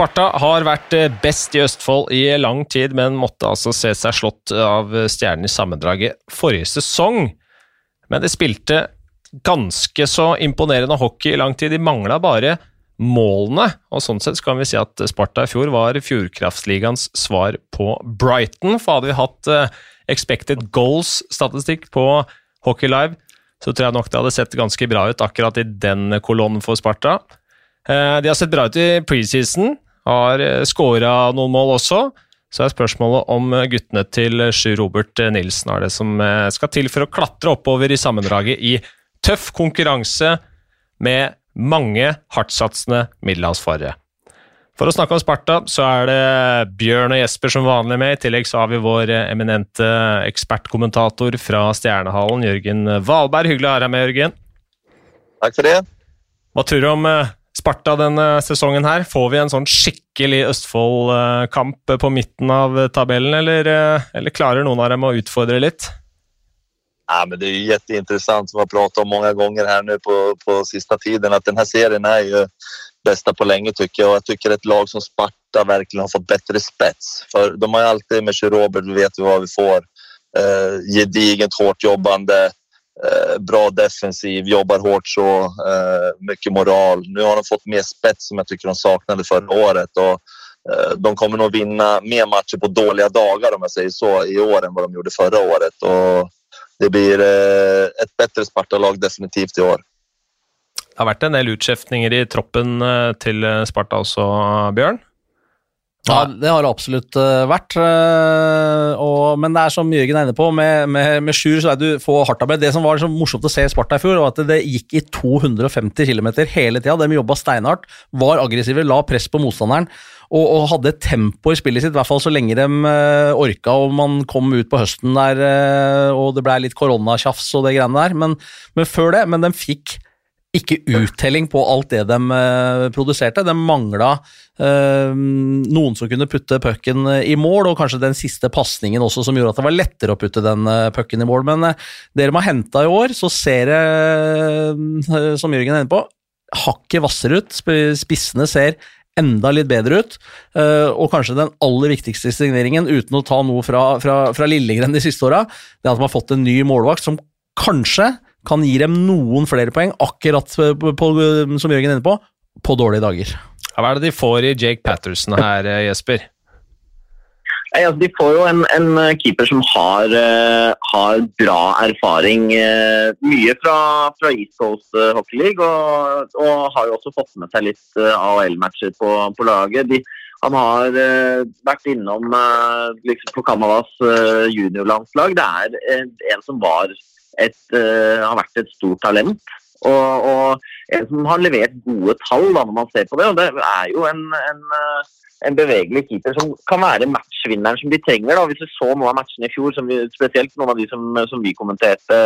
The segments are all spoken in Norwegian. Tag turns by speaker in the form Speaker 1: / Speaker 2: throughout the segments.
Speaker 1: Sparta har vært eh, best i Østfold i lang tid, men måtte altså se seg slått av stjernen i sammendraget forrige sesong. Men de spilte ganske så imponerende hockey i lang tid. De mangla bare målene, og sånn sett kan vi si at Sparta i fjor var Fjordkraftligaens svar på Brighton. For hadde vi hatt eh, expected goals-statistikk på Hockey Live, så tror jeg nok det hadde sett ganske bra ut akkurat i den kolonnen for Sparta. Eh, de har sett bra ut i preseason, har eh, skåra noen mål også. Så er spørsmålet om guttene til Sjur Robert Nilsen har det som skal til for å klatre oppover i sammendraget i tøff konkurranse med mange hardtsatsende middelhavsfarere. For å snakke om Sparta, så er det Bjørn og Jesper som vanlig med. I tillegg så har vi vår eminente ekspertkommentator fra Stjernehallen, Jørgen Valberg. Hyggelig å ha deg med, Jørgen.
Speaker 2: Takk for det.
Speaker 1: Hva tror du om eh, Sparta denne sesongen her? Får vi en sånn skikkelig Østfold-kamp på midten av tabellen, eller, eh, eller klarer noen av dem å utfordre litt?
Speaker 2: Ja, men det er jo kjempeinteressant, som vi har pratet om mange ganger her nå på, på siste tiden at denne serien er jo bästa på lenge tycker jag och jag tycker ett lag som Sparta verkligen har fått bättre spets. För de har alltid med Robert, vi vet ju vad vi får. Eh, gediget, hårt jobbande, bra defensiv, jobbar hårt så, eh, mycket moral. Nu har de fått mer spets som jag tycker de saknade förra året och eh, de kommer nog vinna mer matcher på dåliga dagar om jag säger så i år än vad de gjorde förra året. Och det blir eh, et bedre Sparta-lag definitivt i år.
Speaker 1: Det har vært en del utskiftninger i troppen eh, til eh, Sparta også, Bjørn?
Speaker 3: Ja, det har det absolutt vært. Og, men det er som Jørgen er inne på, med, med, med Sjur så er du få hardtarbeid. Det som var så morsomt å se Sparta i fjor, var at det gikk i 250 km hele tida. De jobba steinhardt, var aggressive, la press på motstanderen og, og, hadde tempo i spillet sitt, i hvert fall så lenge de uh, orka og man kom ut på høsten der og det blei litt koronatjafs og det greiene der. Men, men, før det, men de fikk ikke uttelling på alt det de uh, produserte. De mangla noen som kunne putte pucken i mål, og kanskje den siste pasningen også som gjorde at det var lettere å putte den pucken i mål. Men det de har henta i år, så ser det, som Jørgen er inne på, hakket hvassere ut. Spissene ser enda litt bedre ut. Og kanskje den aller viktigste signeringen, uten å ta noe fra, fra, fra Lillegren de siste åra, det er at de har fått en ny målvakt som kanskje kan gi dem noen flere poeng, akkurat på, på, som Jørgen er inne på, på dårlige dager.
Speaker 1: Hva er det de får i Jake Patterson her, Jesper?
Speaker 4: Nei, altså, de får jo en, en eh, keeper som har, uh, har, bra erfaring. Uh, mye fra, fra, East Coast uh, Hockey League, og, og, har jo også fått med seg litt AHL-matcher på, på, laget. De, han har vært innom liksom på Canadas juniorlandslag. Det er en som var et, har vært et stort talent. Og, og, som har levert gode tall da, når man ser på det. og Det er jo en, en en bevegelig keeper som kan være matchvinneren som de trenger. Da. Hvis du så noen av matchene i fjor, vi, spesielt noen av de som, som vi kommenterte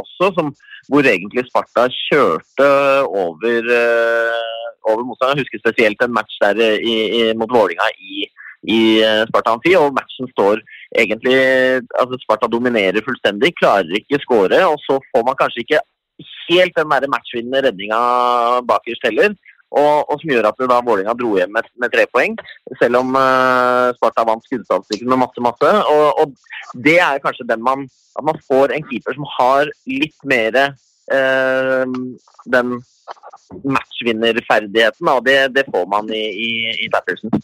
Speaker 4: også, som, hvor egentlig Sparta kjørte over, uh, over motstanderen. Jeg husker spesielt en match der i, i, mot Vålinga i, i eh, Sparta Amfi, og matchen står egentlig altså Sparta dominerer fullstendig, klarer ikke skåre, og så får man kanskje ikke helt den der matchvinnende redninga bakerst heller. Og, og, som gjør at da Vålerenga dro hjem med, med, tre poeng, selv om uh, Sparta vant skuddstatistikken med masse, masse. Og, og, det er kanskje den man At man får en keeper som har litt mer uh, den matchvinnerferdigheten. Og det, det, får man i, i, i Patterson.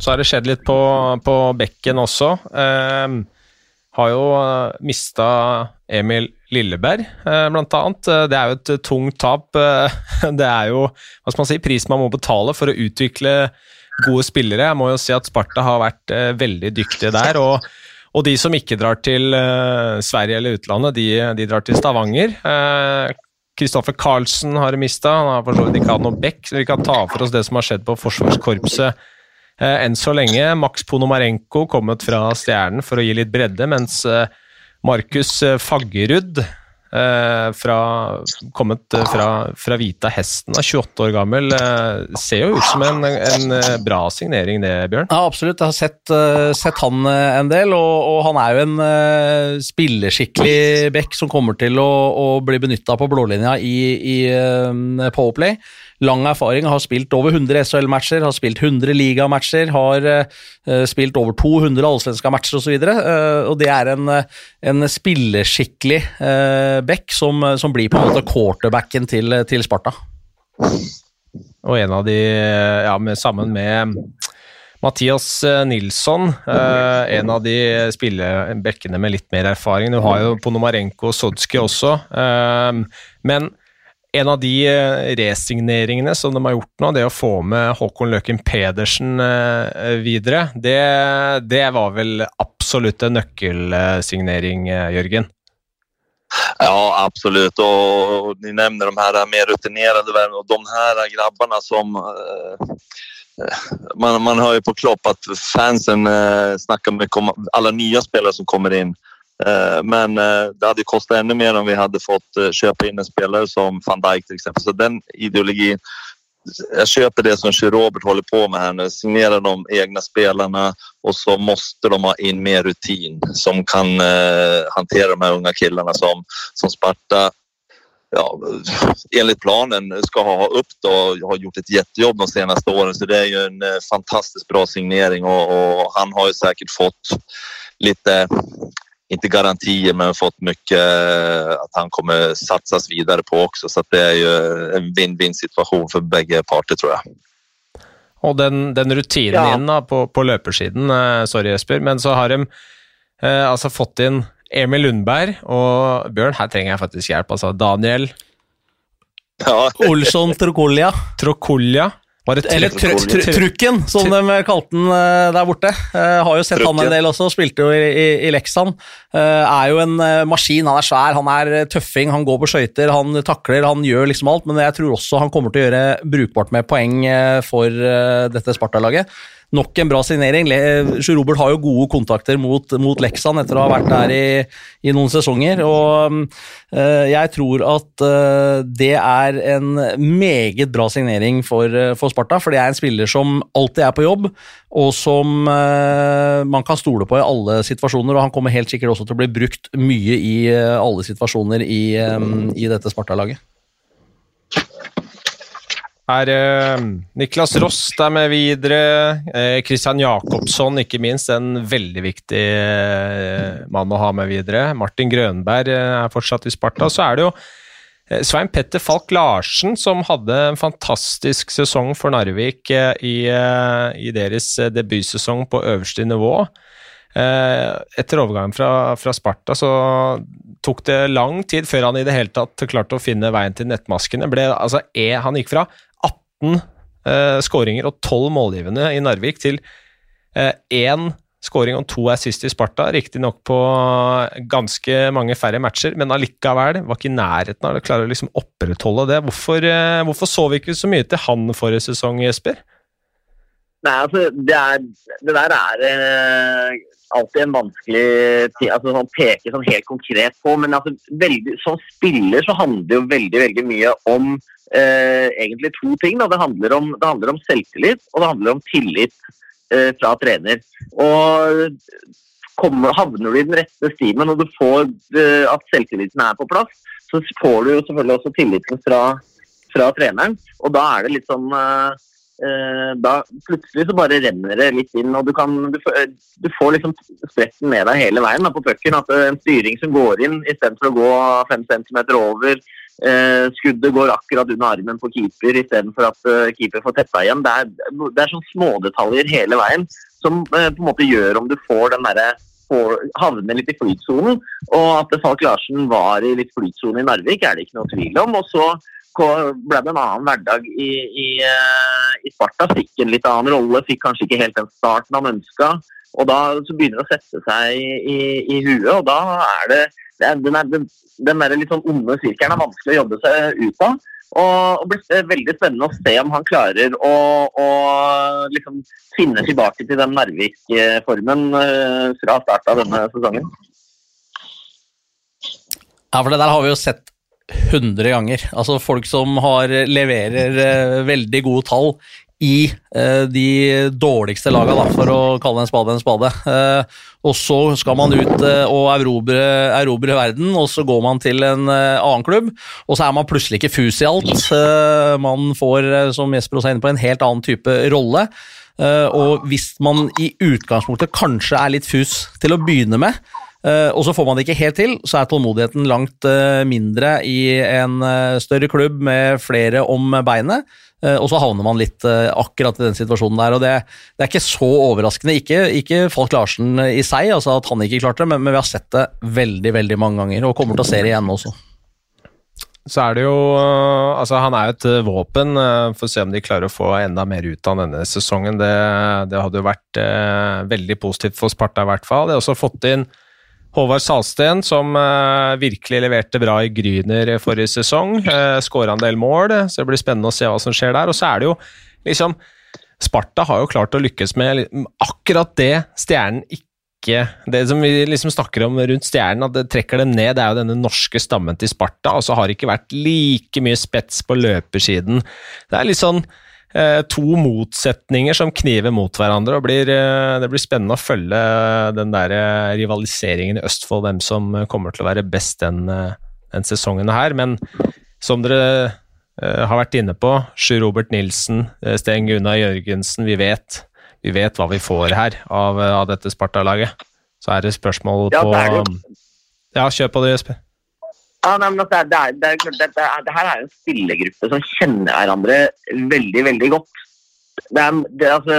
Speaker 1: Så har det skjedd litt på, på bekken også. Uh, har jo mista Emil Lilleberg, eh, blant annet. Eh, det er jo et eh, tungt tap. Det er jo hva skal man si, prisen man må betale for å utvikle gode spillere. Jeg må jo si at Sparta har vært veldig dyktige der. og og de som ikke drar til Sverige eller utlandet, de, de drar til Stavanger. Kristoffer Karlsen har mista, han har for så vidt ikke hatt noe back, så vi kan ta for oss det som har skjedd på Forsvarskorpset enn så lenge. Max Ponomarenko kommet fra Stjernen for å gi litt bredde, mens Markus eh, Faggerud, eh, fra, kommet eh, fra, fra Vita Hesten, er 28 år gammel. ser jo ut som en, en bra signering, det, Bjørn?
Speaker 3: Ja, absolutt. Jeg har sett, sett han en del, og, og, han er jo en spilleskikkelig back som kommer til å, å bli benytta på blålinja i, i Powerplay. Lang erfaring, har spilt over 100 SHL-matcher, har spilt 100 ligamatcher, har uh, spilt over 200 allsvenska matcher osv. Og, uh, og det er en, en spilleskikkelig uh, back som, som, blir på en måte quarterbacken til, til Sparta.
Speaker 1: Og en av de, ja, med, sammen med Mathias eh, Nilsson, eh, en av de spillebekkene med litt mer erfaring. Du har jo Ponomarenko og Sodski også, eh, men en av de resigneringene som de har gjort nå, det å få med Håkon Løken Pedersen videre, det, det var vel absolutt en nøkkelsignering, Jørgen?
Speaker 2: Ja, absolutt. Og ni nevner de her mer rutinerade Og de her grabbene som man, man hører på Klopp at fansen snakker med alle nye spillere som kommer in. Eh, men eh, det hadde kostet enda mer om vi hadde fått kjøpe inn en spelare som van Dijk eksempel. Så den ideologien Jeg kjøper det som Robert håller på med her, signerer de egne spelarna og så må de ha inn mer rutin som kan eh, hantera de unga killarna som, som Sparta ja, enligt planen ska ha upp och har gjort ett jättejobb de senaste åren. Så det är ju en fantastisk bra signering och, och han har ju säkert fått lite, inte garantier, men fått mycket eh, att han kommer satsas vidare på också. Så det är ju en win-win situation för bägge parter tror jag.
Speaker 1: Og den, den rutinen ja. inn da, på, på løpersiden, eh, sorry Jesper, men så har de eh, altså fått inn Emil Lundberg og Bjørn, her trenger jeg faktisk hjelp. Altså Daniel
Speaker 3: ja. Olsson Trokolja.
Speaker 1: Trokolja.
Speaker 3: Eller tr tr Trukken, som de kalte den uh, der borte. Uh, har jo sett Trukken. han en del også, spilte jo i, i, i Leksand. Uh, er jo en maskin, han er svær, han er tøffing, han går på skøyter, han takler, han gjør liksom alt. Men jeg tror også han kommer til å gjøre brukbart med poeng for dette Sparta-laget nok en bra signering. Sjur Robert har jo gode kontakter mot, mot Leksand etter å ha vært der i, i noen sesonger. og uh, Jeg tror at uh, det er en meget bra signering for, for, Sparta. For det er en spiller som alltid er på jobb, og som man kan stole på i alle situasjoner. Og han kommer helt sikkert også til å bli brukt mye i alle situasjoner i, i dette Sparta-laget
Speaker 1: er eh, Niklas Ross der med videre. Eh, Christian Jacobsson, ikke minst, en veldig viktig eh, mann å ha med videre. Martin Grønberg eh, er fortsatt i Sparta. Så er det jo eh, Svein Petter Falk Larsen, som hadde en fantastisk sesong for Narvik eh, i, i, deres debutsesong på øverste nivå. Etter overgangen fra, fra, Sparta så tok det lang tid før han i det hele tatt klarte å finne veien til nettmaskene. Ble, altså, han gikk fra 18 eh, skåringer og 12 målgivende i Narvik til én eh, skåring og to assist i Sparta. Riktignok på ganske mange færre matcher, men allikevel var ikke i nærheten av å klare å liksom opprettholde det. Hvorfor, eh, hvorfor så vi ikke så mye til han forrige sesong, Jesper?
Speaker 4: Nei, altså, det, er, det der er eh, alltid en vanskelig ting altså, sånn peke sånn helt konkret på. Men altså, veldig, som spiller så handler det jo veldig, veldig mye om eh, egentlig to ting. Det handler, om, det, handler om, selvtillit, og det handler om tillit eh, fra trener. Og kommer, havner du i den rette stimen og du får eh, at selvtilliten er på plass, så får du jo selvfølgelig også tilliten fra, fra treneren. Og da er det litt sånn eh, da plutselig så bare renner det litt inn, og du, kan, du, du får liksom spretten med deg hele veien da, på pucken. At en styring som går inn istedenfor å gå fem centimeter over, Eh, skuddet går akkurat under armen på keeper istedenfor at uh, keeper får teppa igjen. Det er, det er sånne smådetaljer hele veien som eh, på en måte gjør om du får den derre havner litt i flytsonen. Og at Falk Larsen var i litt flytsone i Narvik, er det ikke noe tvil om. Og så ble det en annen hverdag i, i, uh, i Sparta. Fikk en litt annen rolle, fikk kanskje ikke helt den starten han ønska. Og da så begynner det å sette seg i, i, huet, og da er det den, er, den, den der litt sånn onde sirkelen er vanskelig å jobbe seg ut av. Og det blir veldig spennende å se om han klarer å, å liksom finne tilbake til den Narvik-formen eh, fra starten av denne sesongen.
Speaker 3: Ja, for det der har vi jo sett 100 ganger. Altså Folk som har, leverer uh, veldig gode tall i eh, de dårligste laga, da, for å kalle en spade en spade. Eh, og så skal man ut eh, og erobre, erobre, verden, og så går man til en eh, annen klubb, og så er man plutselig ikke fus i alt. Eh, man får, eh, som Jesper også er inne på, en helt annen type rolle. og hvis man i utgangspunktet kanskje er litt fus til å begynne med, og så får man det ikke helt til, så er tålmodigheten langt mindre i en større klubb med flere om beinet. Eh, og så havner man litt eh, akkurat i den situasjonen der. og Det, det er ikke så overraskende. Ikke, ikke Falk Larsen i seg, altså at han ikke klarte det, men, men, vi har sett det veldig veldig mange ganger, og kommer til å se det igjen også.
Speaker 1: Så er det jo eh, Altså, han er et våpen. Får se om de klarer å få enda mer ut av denne sesongen. Det, det hadde jo vært eh, veldig positivt for Sparta, i hvert fall. De har også fått inn Håvard Salsten, som uh, virkelig leverte bra i Gryner forrige sesong. Uh, eh, Skåra en del mål, så det blir spennende å se hva som skjer der. Og så er det jo liksom Sparta har jo klart å lykkes med akkurat det Stjernen ikke Det som vi liksom snakker om rundt Stjernen, at det trekker dem ned, det er jo denne norske stammen til Sparta. Og så har det ikke vært like mye spets på løpersiden. Det er litt sånn to motsetninger som kniver mot hverandre. og blir, eh, Det blir spennende å følge den der eh, rivaliseringen i Østfold, hvem som kommer til å være best den, den sesongen her. Men som dere har vært inne på, Sjur Robert Nilsen, Sten Gunnar Jørgensen, vi vet, vi vet hva vi får her av, av dette Sparta-laget. Så er det spørsmål på Ja, ja kjør på det, Jesper.
Speaker 4: Ja, nei, er, det, er, det, er, det, er, det, her er en spillergruppe som kjenner hverandre veldig veldig godt. Det er, altså,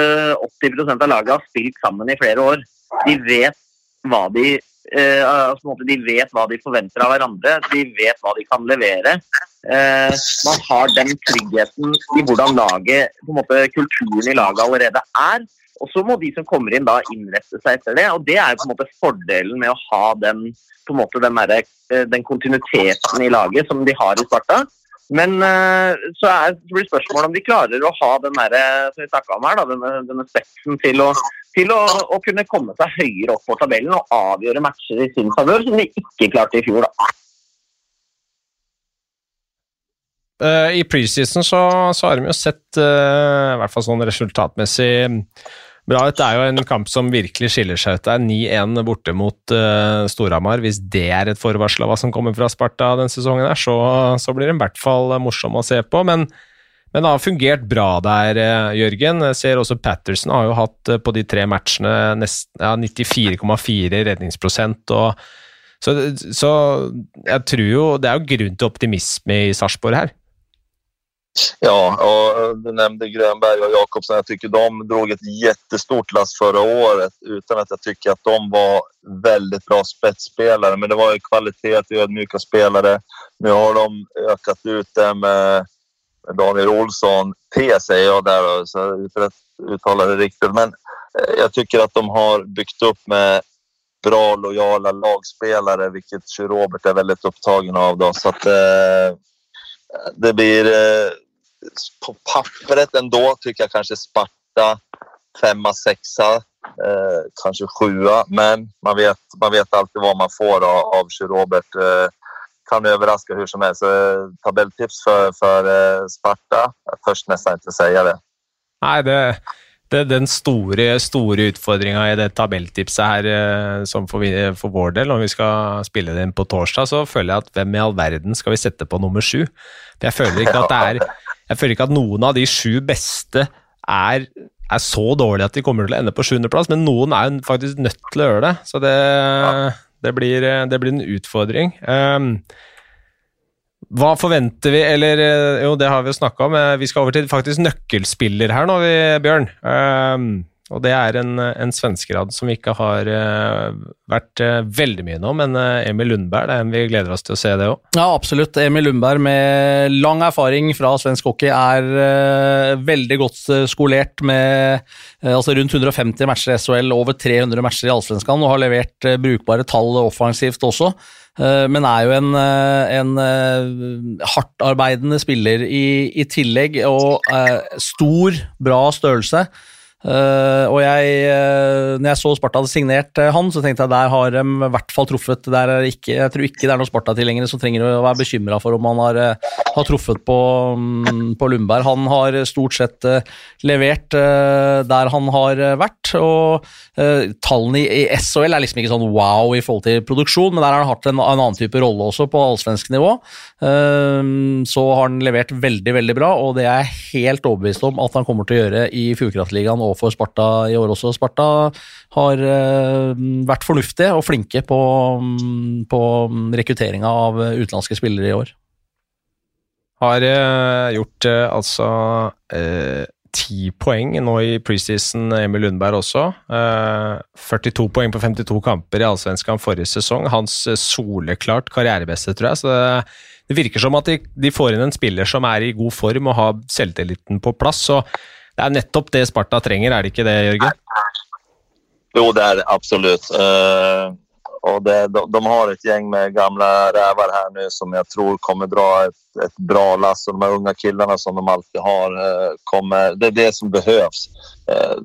Speaker 4: 80% av laget har spilt sammen i flere år. De vet hva de, eh, altså, de vet hva de forventer av hverandre. De vet hva de kan levere. Eh, man har den tryggheten i hvordan laget, på en måte kulturen i laget allerede er. Og så må de som kommer inn da innrette seg etter det. og Det er på en måte fordelen med å ha den, på en måte den, der, eh, den kontinuiteten i laget som de har i Sparta. Men eh, så, er, så blir spørsmålet om de klarer å ha den der, eh, som vi om her, da, denne, denne speksen til, å, til å, å, kunne komme seg høyere opp på tabellen og avgjøre matcher i sin favør, som de ikke klarte i fjor. da.
Speaker 1: I preseason så, så, har de jo sett, uh, i hvert fall sånn resultatmessig, bra dette er jo en kamp som virkelig skiller seg ut. Det er 9-1 borte mot uh, Storhamar. Hvis det er et forvarsel av hva som kommer fra Sparta denne sesongen, her, så, så blir det i hvert fall morsom å se på. Men, men det har fungert bra der, uh, Jørgen. Jeg ser også Patterson har jo hatt på de tre matchene ja, 94,4 redningsprosent. og så, så, jeg tror jo Det er jo grunn til optimisme i Sarpsborg her.
Speaker 2: Ja, och du nämnde Grönberg och Jakobsson. Jag tycker de drog ett jättestort last förra året utan att jag tycker att de var väldigt bra spetsspelare. Men det var ju kvalitet och ödmjuka spelare. Nu har de ökat ut det med Daniel Olsson. T säger jag där, så för att uttala det riktigt. Men eh, jag tycker att de har byggt upp med bra, lojala lagspelare, vilket Robert är väldigt upptagen av. Då. Så att, eh, det blir eh, på pappret ändå tycker jag kanske Sparta femma, sexa, eh, kanske sjua. Men man vet, man vet alltid vad man får av, av Robert. Eh, kan överraska hur som helst. Eh, tabelltips för, för eh, Sparta? Jag törs nästan inte säga det.
Speaker 1: Nej, det, det, den store, store utfordringa i det tabelltipset her, eh, som for, vi, for, vår del, om vi skal spille den på torsdag, så føler jeg at hvem i all verden skal vi sette på nummer sju? Jeg føler ikke at det er jeg føler ikke at noen av de sju beste er, er så dårlige at de kommer til å ende på sjuendeplass, men noen er jo faktisk nødt til å gjøre det. Så det, det, blir, det blir, en utfordring. Um, hva forventer vi, eller jo, det har vi jo snakka om. Vi skal over til faktisk nøkkelspiller her nå, vi, Bjørn. Um, og det er en, en svenskerad som vi ikke har uh, vært uh, veldig mye nå, men uh, Emil Lundberg det er en vi gleder oss til å se det òg.
Speaker 3: Ja, absolutt. Emil Lundberg med lang erfaring fra svensk hockey er veldig godt skolert med altså rundt 150 matcher i SHL, over 300 matcher i Allsvenskan og har levert brukbare tall offensivt også. Men er jo en, en hardtarbeidende spiller i, i tillegg, og stor, bra størrelse. Uh, og jeg, uh, når jeg så Sparta hadde signert uh, han, så tenkte jeg der har de i hvert fall truffet. Ikke, jeg tror ikke det er noen Sparta-tilhengere som trenger å være bekymra for om han har har truffet på, mm, på Lundberg. Han har stort sett uh, levert uh, der han har vært, og tallene i, SHL er liksom ikke sånn wow i forhold til produksjon, men der har han hatt en, en annen type rolle også, på allsvensk nivå. så har han levert veldig, veldig bra, og det er jeg helt overbevist om at han kommer til å gjøre i Fjordkraftligaen og for Sparta i år også. Sparta har vært fornuftige og flinke på, mm, på rekrutteringa av utenlandske spillere i år.
Speaker 1: Har uh, gjort uh, altså eh, ti poeng nå i preseason, Emil Lundberg også. 42 poeng på 52 kamper i Allsvenskan forrige sesong. Hans soleklart karrierebeste, tror jeg. så det, det virker som at de, de, får inn en spiller som er i god form og har selvtilliten på plass. så Det er nettopp det Sparta trenger, er det ikke det, Jørgen?
Speaker 2: Jo, det er det absolutt. Uh, och det, de, de, har et gjeng med gamle rävar her nå som jeg tror kommer dra et, et bra lass. Og de unge killarna som de alltid har, eh, kommer, det er det som behövs. Eh,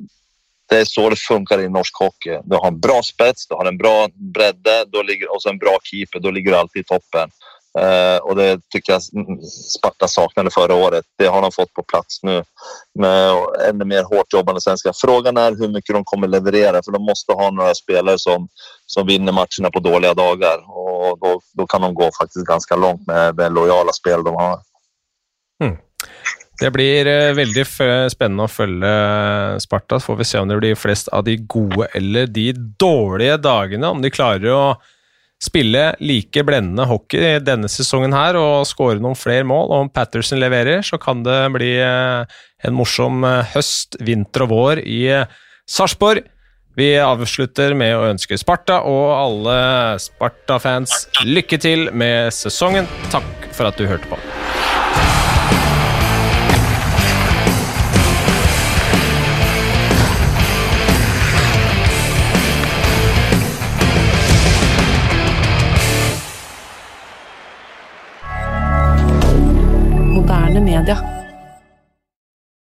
Speaker 2: det er så det funker i norsk hockey. Du har en bra spets, du har en bra bredde og en bra keeper. Da ligger du alltid i toppen. Uh, och det tycker jag Sparta saknade förra året. Det har de fått på plats nu med ännu mer hårt jobbande svensker Frågan är hur mycket de kommer leverera för de måste ha några spelare som, som vinner matcherna på dåliga dagar och då, då kan de gå faktiskt ganska långt med det lojala spel de har.
Speaker 1: Mm. Det blir uh, veldig spennende å følge Sparta. Så får vi se om det blir flest av de gode eller de dårlige dagene. Om de klarer å spille like blendende hockey denne sesongen her og skåre noen flere mål. Og om Patterson leverer, så kan det bli eh, en morsom eh, høst, vinter og vår i eh, Sarpsborg. Vi avslutter med å ønske Sparta og alle Sparta-fans lykke til med sesongen. Takk for at du hørte på.
Speaker 5: Canada.